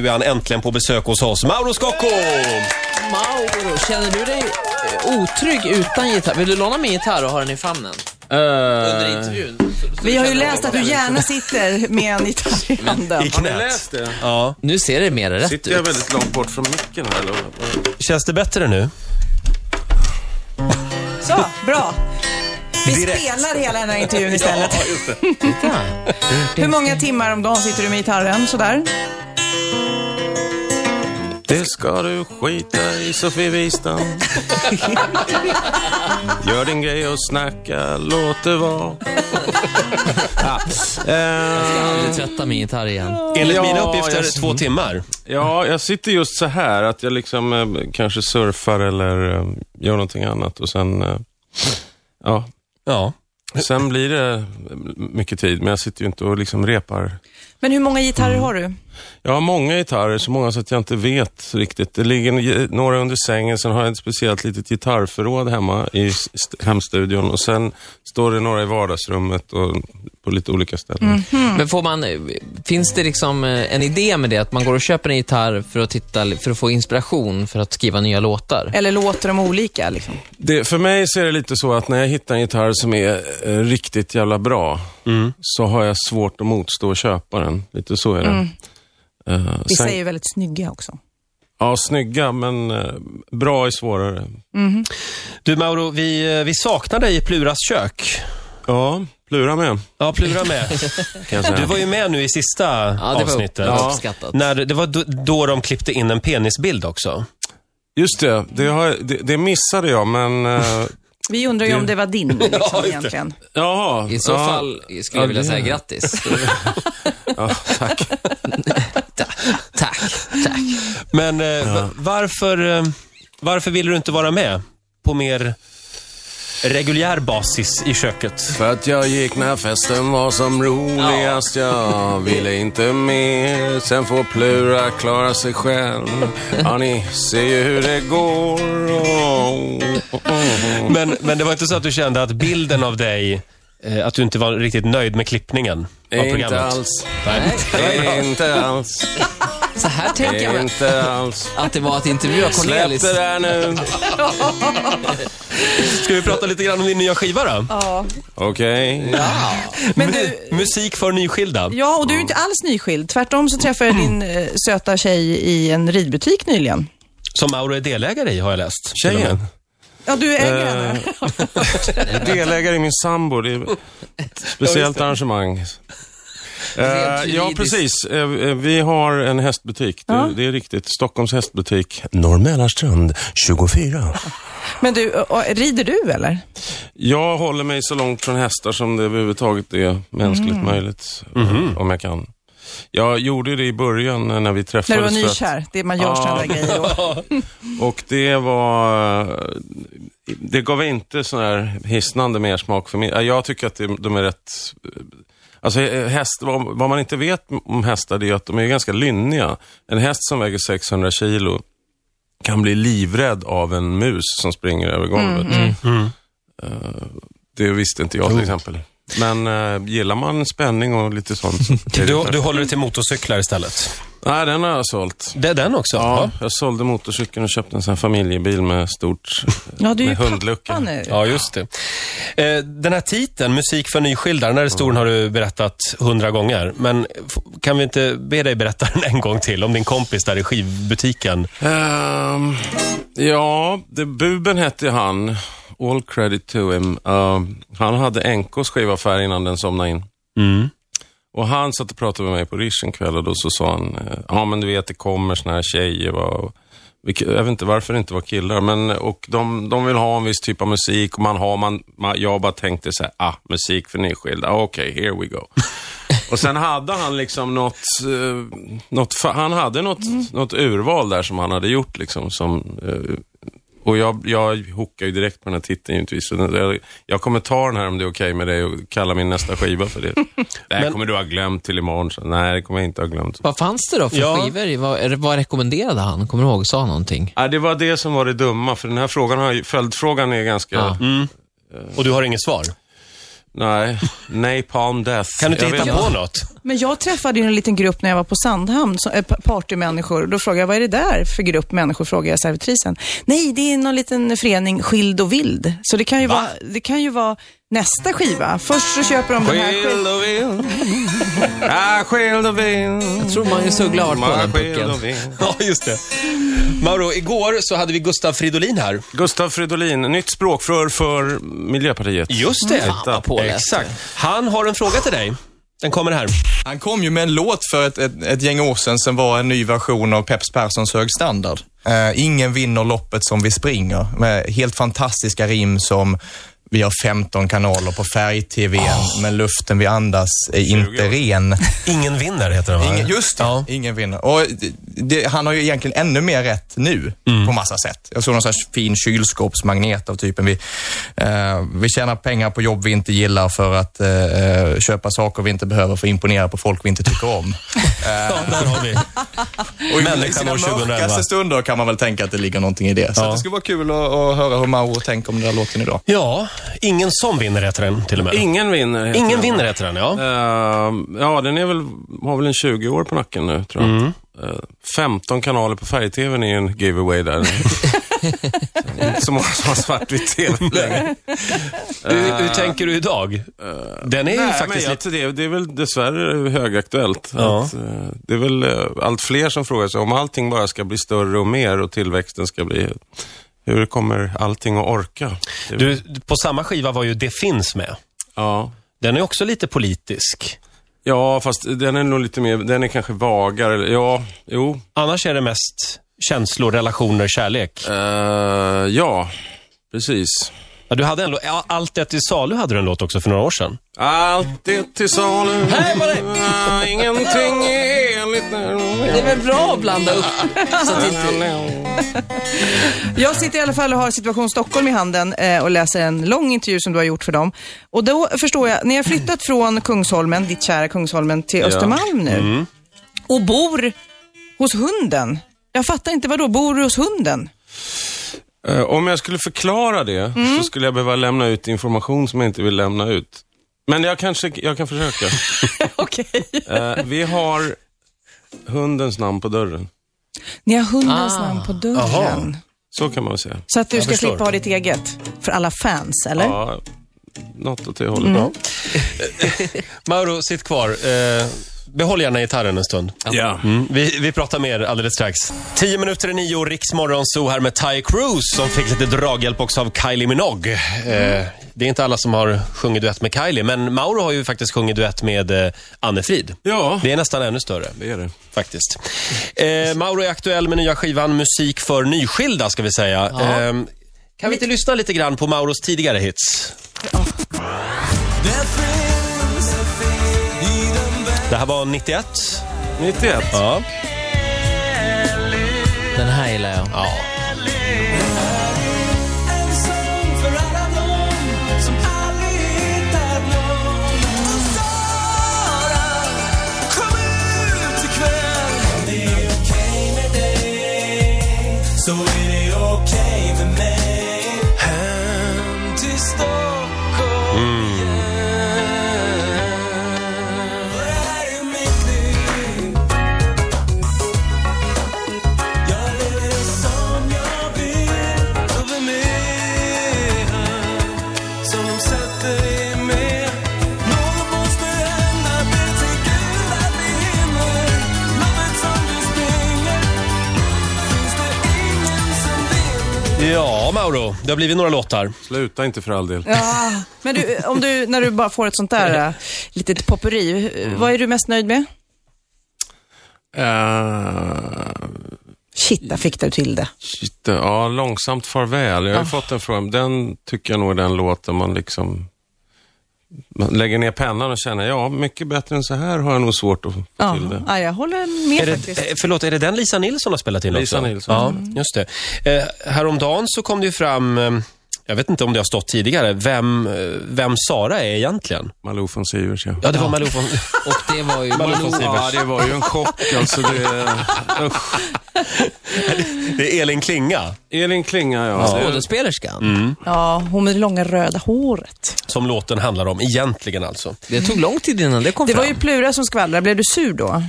nu är han äntligen på besök hos oss. Mauro Scocco! Mauro, känner du dig eh, otrygg utan gitarr? Vill du låna min gitarr och ha den i famnen? Under intervjun? Så- så Vi har ju läst att du gärna sitter med en gitarr i handen. I Har ni knät. läst det? Ja. Nu ser det mer rätt Sitter jag ut. väldigt långt bort från micken här eller? Känns det bättre nu? Så, bra. Vi Direkt. spelar hela den här intervjun istället. Titta. Hur många timmar om dagen sitter du med gitarren sådär? Det ska du skita i Sofie Wistam. Gör din grej och snacka, låt det vara. eh, Aldrig tvätta min gitarr igen. Enligt Ja, mina uppgifter jag- två timmar. ja, jag sitter just så här att jag liksom eh, kanske surfar eller eh, gör någonting annat och sen, ja, Ja. sen blir det mycket tid. Men jag sitter ju inte och liksom repar. Men hur många gitarrer Mm. har du? Jag har många gitarrer, så många så att jag inte vet riktigt. Det ligger några under sängen, sen har jag ett speciellt litet gitarrförråd hemma i st- hemstudion och sen står det några i vardagsrummet och på lite olika ställen. Men får man, finns det liksom eh, en idé med det? Att man går och köper en gitarr för att, titta, för att få inspiration för att skriva nya låtar? Eller låter de olika liksom? Det, för mig så är det lite så att när jag hittar en gitarr som är eh, riktigt jävla bra, så har jag svårt att motstå att köpa den. Lite så är det. Eh, Vissa sen- är ju väldigt snygga också. Ja, snygga, men eh, bra är svårare. Du Mauro, vi, eh, vi saknar dig i Pluras kök. Ja, Plura med, Ja, Plura med. Du var ju med nu i sista Ja, det avsnittet. det var Ja. uppskattat. När, det var då, då de klippte in en penisbild också. Just det, det, har, det, det missade jag, men... eh, Vi undrar ju Det- om det var din liksom, egentligen. Jaha. I så ja, fall skulle jag Ja, vilja det- säga grattis. Ja, tack. Tack, tack. Men eh, va- varför, eh, varför ville du inte vara med på mer reguljär basis i köket? För att jag gick när festen var som roligast. Jag ville inte mer. Sen får Plura klara sig själv. Ja, ni ser ju hur det går. Men, men det var inte så att du kände att bilden av dig, eh, att du inte var riktigt nöjd med klippningen Inte programmet? alls. Nej. Inte alls. Så här tänker jag mig Inte alls. att det var att intervjua Släpp Cornelis. det där nu. Ska vi prata lite grann om din nya skiva då? Ja. Okej. Men du, Musik för nyskilda. ja, och du är inte alls nyskild. Tvärtom så träffade jag din eh, söta tjej i en ridbutik nyligen. Som Mauro är delägare i har jag läst. Tjejen. Ja, du äger henne. Eh, delägare i min sambo. Det är ett speciellt arrangemang. Eh, ja, precis. Eh, eh, vi har en hästbutik. Det, Ja. det är riktigt. Stockholms hästbutik. Norr Mälarstrand 24. Men du, och, rider du eller? Jag håller mig så långt från hästar som det överhuvudtaget är mänskligt Mm. möjligt. eh, Om jag kan. Jag gjorde det i början eh, när vi träffades. När du var för att- nykär? Det man gör sådana där grejer då. Och det var... Det gav inte sån här hisnande mersmak för mig. Jag tycker att de är rätt... Alltså häst, vad, man inte vet om hästar det är att de är ganska lynniga. En häst som väger 600 kilo kan bli livrädd av en mus som springer över golvet. Eh, det visste inte jag till exempel. Men uh, gillar man spänning och lite sånt så Du, du håller dig till motorcyklar istället. Nej, den har jag sålt. Det är den också? Ja, jag sålde motorcykeln och köpte en sån familjebil med stort... Ja, du är ju hundlucka. pappa nu. Ja, just det. Eh, den här titeln, Musik för nyskilda, den här historien har du berättat hundra gånger. Men kan vi inte be dig berätta den en gång till om din kompis där i skivbutiken? Ehm, ja, det, Buben hette han. All credit to him. Ehm, han hade NKs skivaffär innan den somnade in. Mm. Och han satt och pratade med mig på Rish en kväll och då så sa han, ja men du vet det kommer såna här tjejer va, jag vet inte varför det inte var killar, men och de, de vill ha en viss typ av musik och man har, man, man jag bara tänkte så här, ah, musik för nyskilda, okej, here we go. och sen hade han liksom något, eh, något han hade något, något urval där som han hade gjort liksom som, eh, och jag, jag hookar ju direkt på den här titeln givetvis. Jag, jag kommer ta den här om det är okej med dig och kalla min nästa skiva för det. Det här Men- kommer du ha glömt till imorgon. Så, nej, det kommer jag inte ha glömt. Vad fanns det då för Ja. skivor? Vad, vad rekommenderade han? Kommer du ihåg? Sa någonting? Nej, det var det som var det dumma, för den här frågan har ju, följdfrågan är ganska... Ja. Och du har inget svar? Nej, Napalm Death. Kan du inte Jag hitta på något? Men jag träffade ju en liten grupp när jag var på Sandhamn, så- äh, pa- partymänniskor. Då frågade jag, vad är det där för grupp människor? Frågade jag servitrisen. Nej, det är någon liten förening, Skild och Vild. Så det kan ju, Va? vara, det kan ju vara nästa skiva. Först så köper de den här skivan. Jag tror Magnus Uggla har varit på den pucken. Ja, just det. Mauro, igår så hade vi Gustav Fridolin här. Gustav Fridolin, nytt språkrör för Miljöpartiet. Just det. Fan, vad. Exakt. Han har en fråga till dig. Den kommer här. Han kom ju med en låt för ett, ett, ett gäng år sedan som var en ny version av Peps Perssons Hög standard. Eh, ingen vinner loppet som vi springer. Med helt fantastiska rim som vi har 15 kanaler på färg-tvn, men luften vi andas är inte ren. Ingen vinner heter den, va? Ingen, just det, Ja. ingen vinner. Och det, det, han har ju egentligen ännu mer rätt nu Mm. på massa sätt. Jag såg någon sorts fin kylskåpsmagnet av typen vi, eh, vi tjänar pengar på jobb vi inte gillar för att eh, köpa saker vi inte behöver för att imponera på folk vi inte tycker om. Ja, där har vi. Och i sina år 2011. mörkaste stunder kan man väl tänka att det ligger någonting i det. Så Ja. det skulle vara kul att, att höra hur Mauro tänker om den där låten idag. Ja, ingen som vinner heter den till och med. Ingen vinner. heter Ingen den. vinner heter den, ja. Eh, ja, den är väl, har väl en 20 år på nacken nu, tror jag. Mm. Eh, 15 kanaler på färg-tvn är en giveaway där. Inte så många som har svartvitt tv längre. Hur, hur tänker du idag? Den är ju faktiskt lite... det, det är väl dessvärre högaktuellt. Ja. Att, eh, det är väl eh, allt fler som frågar sig om allting bara ska bli större och mer och tillväxten ska bli... Hur kommer allting att orka? Du, på samma skiva var ju Det finns med. Ja. Den är också lite politisk. ja, fast den är nog lite mer, den är kanske vagare. Ja, jo. Annars är det mest känslor, relationer, kärlek. Eh, ja, precis. Ja, du hade en Allt är till salu hade du en låt också för några år sedan. Allt är till salu. Här var det. Ingenting är heligt. Det är väl bra att blanda upp. Jag sitter i alla fall och har Situation Stockholm i handen eh, och läser en lång intervju som du har gjort för dem. Och då förstår jag, ni har flyttat från Kungsholmen, ditt kära Kungsholmen, till Ja. Östermalm nu. Och bor hos hunden. Jag fattar inte, vad då? Bor du hos hunden? Eh, Om jag skulle förklara det så skulle jag behöva lämna ut information som jag inte vill lämna ut. Men jag kanske, jag kan försöka. Okej. Eh, vi har hundens namn på dörren. Ni har hundens Ah. namn på dörren. Jaha. Så kan man säga. Så att du Jag ska förstår. slippa ha ditt eget. För alla fans, eller? Ja, något åt det hållet. Mauro, sitt kvar. Eh, behåll gärna gitarren en stund. Ja. Mm, vi, vi pratar mer alldeles strax. Tio minuter i nio, Riks Morgonzoo här med Ty Cruz som fick lite draghjälp också av Kylie Minogue. Eh, det är inte alla som har sjungit duett med Kylie, men Mauro har ju faktiskt sjungit duett med eh, Anne Frid. Ja, Det är nästan ännu större. det är det. faktiskt. Eh, Mauro är aktuell med nya skivan Musik för nyskilda, ska vi säga. Ja. Eh, kan vi inte lyssna lite grann på Mauros tidigare hits? Det här var 91. 91. Ja. Den här gillar jag. ja. Mauro. Det har blivit några låtar. Sluta inte för all del. Ja, men du, om du, när du bara får ett sånt där äh, litet popperi, vad är du mest nöjd med? Eh, Shit, där fick du till det. shit, ja, långsamt farväl. Jag har Ah. fått den frågan. Den tycker jag nog är den låten man liksom man lägger ner pennan och känner, ja, mycket bättre än så här har jag nog svårt att få Ja, till det. ja, jag håller med Är faktiskt. det, eh, förlåt, är det den Lisa Nilsson har spelat in Lisa också? Nilsson. Ja, just det. Eh, häromdagen så kom det ju fram, eh, jag vet inte om det har stått tidigare, vem, eh, vem Sara är egentligen. Malou von Sivers, ja. Ja, det var Malou von... Och det var ju... Malou von Sivers. Ja, det var ju en chock alltså. Det, usch. Det är Elin Klinga Elin Klinga, ja. Skådespelerskan. Ja, hon med det långa röda håret. som låten handlar om, egentligen alltså. Det tog lång tid innan det kom Det fram. var ju Plura som skvallrade. Blev du sur då?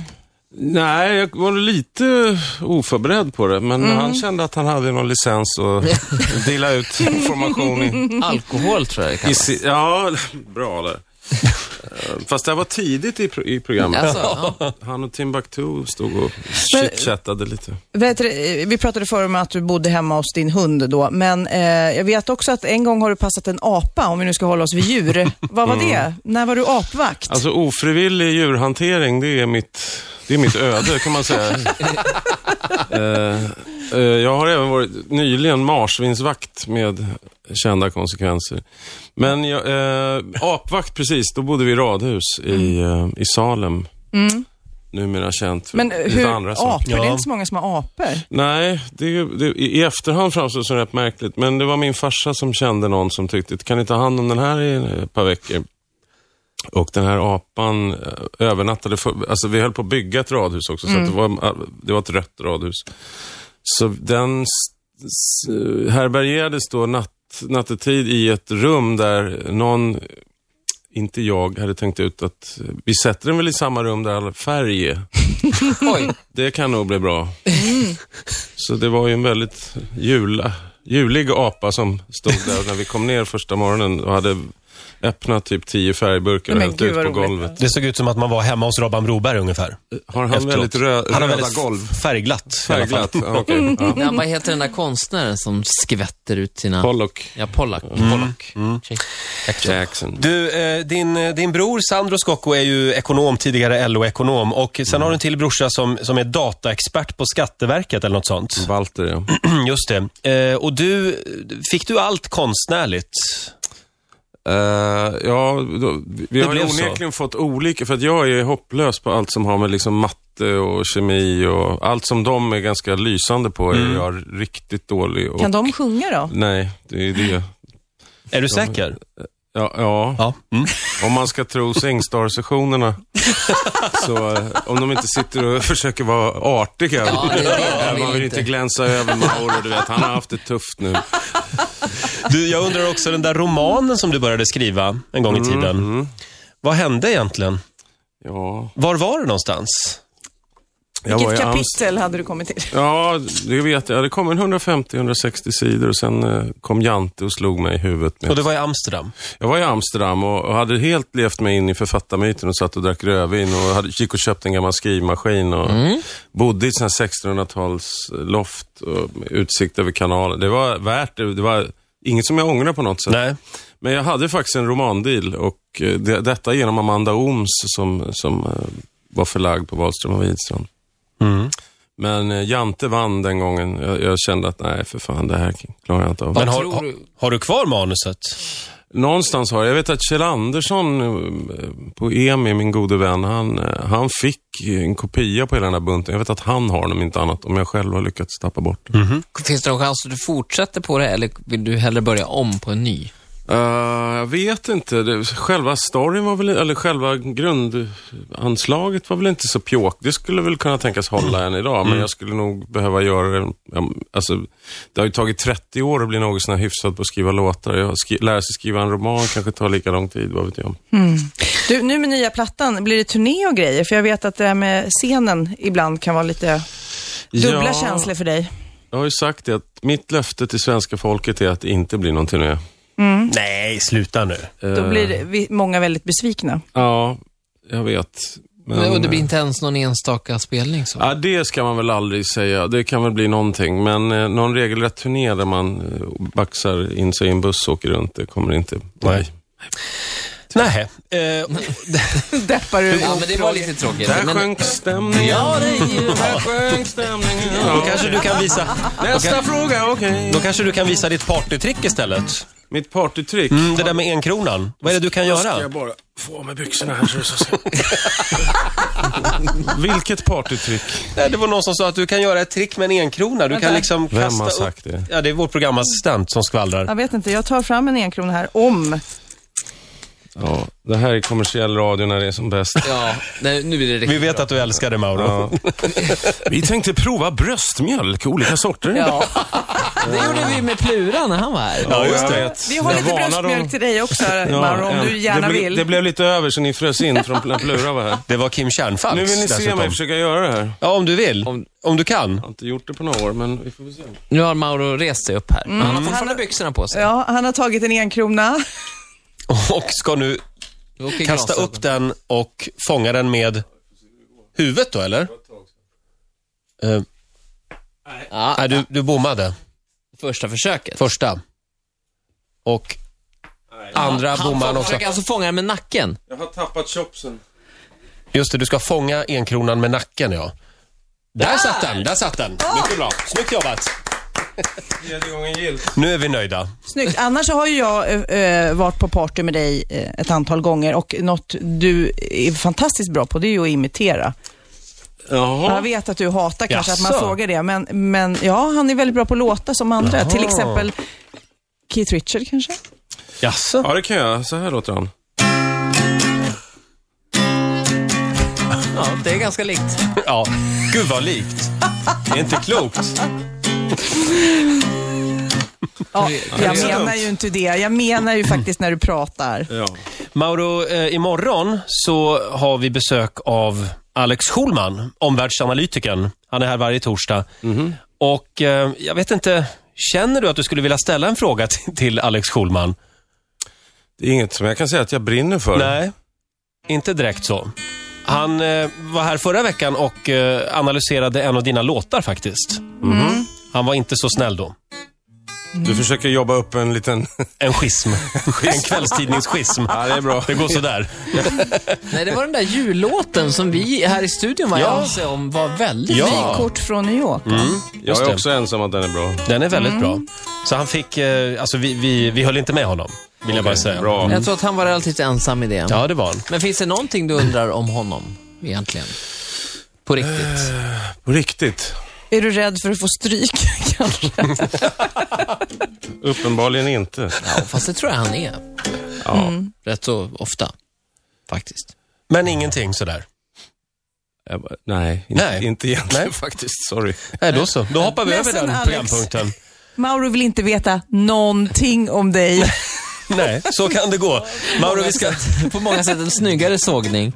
Nej, jag var lite oförberedd på det, men han kände att han hade någon licens att dela ut information i. Alkohol tror jag det kallas. ja, bra där. Eh, Fast det var tidigt i, pro- i programmet. Alltså, ja. Han och Timbuktu stod och chitchattade lite. Vet du, vi pratade förr om att du bodde hemma hos din hund då, men eh, jag vet också att en gång har du passat en apa, om vi nu ska hålla oss vid djur. Vad var det? När var du apvakt? Alltså ofrivillig djurhantering, det är mitt, det är mitt öde kan man säga. Eh, jag har även varit nyligen marsvinsvakt med kända konsekvenser. Men jag, eh, apvakt, precis, då bodde vi i radhus i, eh, i Salem. Numera känt för Mm. men lite hur, andra saker. apor, det är inte så många som har apor. Nej, det, det, i i efterhand framstår det som rätt märkligt. Men det var min farsa som kände någon som tyckte, kan ni ta hand om den här i ett par veckor? Och den här apan eh, övernattade, för, alltså vi höll på att bygga ett radhus också, så att det, var, det var ett rött radhus. Så den härbärgerades då natt, nattetid i ett rum där någon, inte jag, hade tänkt ut att vi sätter den väl i samma rum där all färg är. Oj. Det kan nog bli bra. Så det var ju en väldigt jula, julig apa som stod där när vi kom ner första morgonen och hade öppnat typ tio färgburkar och hällt ut på roligt. golvet. Det såg ut som att man var hemma hos Robban Broberg ungefär. Har han efteråt. väldigt rö- Han har röda väldigt golv? färgglatt. Färgglatt? Ja, okej. Ja. Ja, vad heter den där konstnären som skvätter ut sina... Pollock Ja, Pollack. Pollock. Check. Jackson. Du, eh, din, eh, din bror Sandro Scocco är ju ekonom, tidigare LO-ekonom. Och sen har du en till brorsa som, som är dataexpert på Skatteverket eller något sånt. Walter, ja. Just det. Eh, och du, fick du allt konstnärligt? Eh, ja, då, vi Det har ju blev så. onekligen fått olika, för att jag är hopplös på allt som har med liksom matte och kemi och allt som de är ganska lysande på är jag riktigt dålig. Och, Kan de sjunga då? Nej, det är det. Är du säker? Ja, ja. Ja. Mm. om man ska tro Singstar-sessionerna. så eh, om de inte sitter och försöker vara artiga. Ja, det det man vill inte. inte glänsa över Mauro, du vet. Han har haft det tufft nu. Du, jag undrar också den där romanen som du började skriva en gång i tiden. Vad hände egentligen? Ja, Var var du någonstans? jag var Vilket i Amst- kapitel hade du kommit till? Ja, det vet jag. Det kom en 150-160 sidor och sen eh, kom Jante och slog mig i huvudet. Med. Och det var i Amsterdam. Jag var i Amsterdam och, hade helt levt mig in i författarmyten och satt och drack rödvin och hade, gick och köpte en gammal skrivmaskin och bodde i ett sånt här 1600-tals loft och med utsikt över kanalen. Det var värt det. Det var inget som jag ångrar på något sätt. Nej. Men jag hade faktiskt en romandeal och eh, det, detta genom Amanda Ooms som, som eh, var förlagd på Wahlström och Widstrand. Mm. Men eh, Jante vann den gången. Jag, jag kände att nej, för fan, det här klarar jag inte av. Men har, har, du? har du kvar manuset? Någonstans har jag, jag vet att Kjell Andersson eh, på EMI, min gode vän, han, eh, han fick en kopia på hela den här bunten. Jag vet att han har den om inte annat, om jag själv har lyckats tappa bort den. Finns det någon chans att du fortsätter på det eller vill du hellre börja om på en ny? Eh, jag vet inte. Det, själva storyn var väl, eller själva grundanslaget var väl inte så pjåk. Det skulle väl kunna tänkas hålla än idag, men jag skulle nog behöva göra det. Alltså, det har ju tagit 30 år att bli något sån här hyfsad på att skriva låtar. Jag skri, lära sig skriva en roman kanske tar lika lång tid, vad vet jag. Du, nu med nya plattan, blir det turné och grejer? För jag vet att det här med scenen ibland kan vara lite dubbla Ja. känslor för dig. Jag har ju sagt det att mitt löfte till svenska folket är att det inte blir någon turné. Nej, sluta nu. Då Eh, blir det- vi, många väldigt besvikna. Ja, jag vet. Men, och det blir inte ens någon enstaka spelning så? Ja, det ska man väl aldrig säga. Det kan väl bli någonting. Men eh, någon regelrätt turné där man eh, baxar in sig i en buss och åker runt, det kommer inte Nej. Nej. Eh, Deppar du Ja, men det var lite tråkigt. Där Men, sjönk stämningen. Ja, Där sjönk stämningen. då kanske du kan visa... Nästa fråga, okej. Då kanske du kan visa ditt partytrick istället. Mitt partytrick. Mm, det där med enkronan. Vad är det du kan Då ska göra? jag bara få av mig byxorna här så det ska se. Vilket partytrick? Nej, det var någon som sa att du kan göra ett trick med en enkrona. Du kan liksom kasta Vem har sagt upp... det? Ja, det är vår programassistent som skvallrar. Jag vet inte, jag tar fram en enkrona här. Om Ja, det här är kommersiell radio när det är som bäst. Ja, nej, nu blir det riktigt Vi vet bra. att du älskar det, Mauro. Ja. Vi tänkte prova bröstmjölk, olika sorter. Ja, det gjorde vi med Plura när han var här. Ja, just det. Vi har Jag lite varnar bröstmjölk dem. till dig också, Ja, Mauro, om en. du gärna det ble, vill. Det blev lite över så ni frös in från när Plura var här. Det var Kim Kärnfalks Nu vill ni se dessutom. mig försöka göra det här. Ja, om du vill. Om- Om du kan. Jag har inte gjort det på några år, men vi får väl se. Nu har Mauro rest sig upp här. Men han har fortfarande byxorna på sig. Ja, han har tagit en enkrona. Och ska nu kasta glasögon. upp den och fånga den med huvudet då, eller? Uh, Ja, nej, du, du bommade. Första försöket. Första. Och andra han bommar han också. försöker alltså fånga den med nacken. Jag har tappat chopsen. Just det, du ska fånga enkronan med nacken, ja. Där satt den, där satt den. Mycket bra. Snyggt jobbat. Nu är vi nöjda. Snyggt. Annars så har ju jag eh, varit på party med dig eh, ett antal gånger och något du är fantastiskt bra på, det är ju att imitera. Jag Jaha. vet att du hatar kanske att man Jaså? frågar det, men, men ja, han är väldigt bra på att låta som andra. Jaha. Till exempel Keith Richard kanske? Jaså? Ja, det kan jag. Så här låter han. Ja, det är ganska likt. Ja. Gud vad likt. Det är inte klokt. Ja, jag menar ju inte det. Jag menar ju faktiskt när du pratar. Ja. Mauro, eh, imorgon så har vi besök av Alex Schulman, omvärldsanalytikern. Han är här varje torsdag. Och eh, jag vet inte, känner du att du skulle vilja ställa en fråga till, till Alex Schulman? Det är inget som jag kan säga att jag brinner för. Nej, inte direkt så. Han eh, var här förra veckan och eh, analyserade en av dina låtar faktiskt. Han var inte så snäll då. Du försöker jobba upp en liten... En schism. en kvällstidningsschism. Ja, det är bra. Det går sådär. Nej, det var den där jullåten som vi här i studion var Ja. ense om var väldigt Ja. fin. Kort från New York. Jag Just är det. också ensam att den är bra. Den är väldigt bra. Så han fick, eh, alltså vi, vi, vi höll inte med honom, vill jag bara säga. Bra. Jag tror att han var relativt ensam i det. Ja, det var han. Men finns det någonting du undrar om honom, egentligen? På riktigt? På riktigt. Är du rädd för att få stryk kanske? Uppenbarligen inte. Ja, fast det tror jag han är. Ja. Rätt så ofta, faktiskt. Men ingenting sådär. Jag bara, nej, inte, Nej. inte egentligen Nej. faktiskt. Sorry. Nej, då så. Då hoppar vi Ledsen, över den Alex. programpunkten. Mauro vill inte veta någonting om dig. Nej, så kan det gå. Mauro, vi ska... På många sätt en snyggare sågning.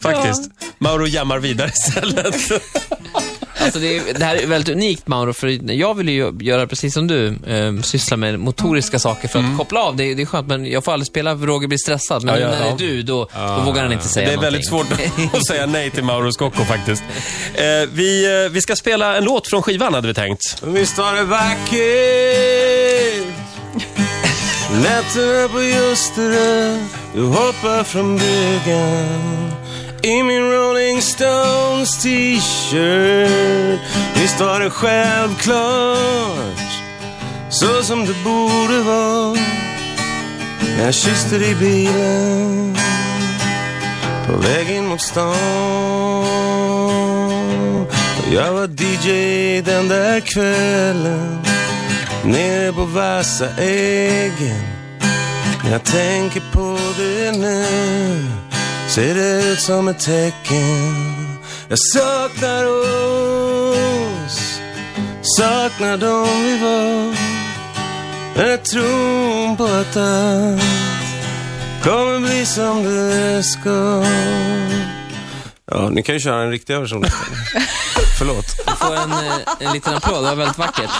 Faktiskt. Mauro jammar vidare istället. Alltså det, är, det här är väldigt unikt Mauro, för jag vill ju göra precis som du, eh, syssla med motoriska saker för att koppla av. Det, är- det är skönt, men jag får aldrig spela för Roger blir stressad. Men Ja, ja, när det ja. är du, då, då vågar han inte säga Det är väldigt någonting. svårt att säga nej till Mauro Scocco faktiskt. Eh, vi, eh, vi ska spela en låt från skivan hade vi tänkt. Visst var det vackert Nätterna på Ljusterö Du hoppar från bryggan i min Rolling Stones t-shirt. Visst var det självklart Så som det borde vara. När jag kysste dig i bilen På väg in mot stan. Och jag var DJ den där kvällen Nere på Vassa äggen jag tänker på det nu. Ser det ut som ett tecken Jag saknar oss Saknar dem vi var Men jag tror på att allt Kommer bli som det ska Ja, ni kan ju köra en riktig version. Förlåt. Du får en, eh, en liten applåd, det var väldigt vackert.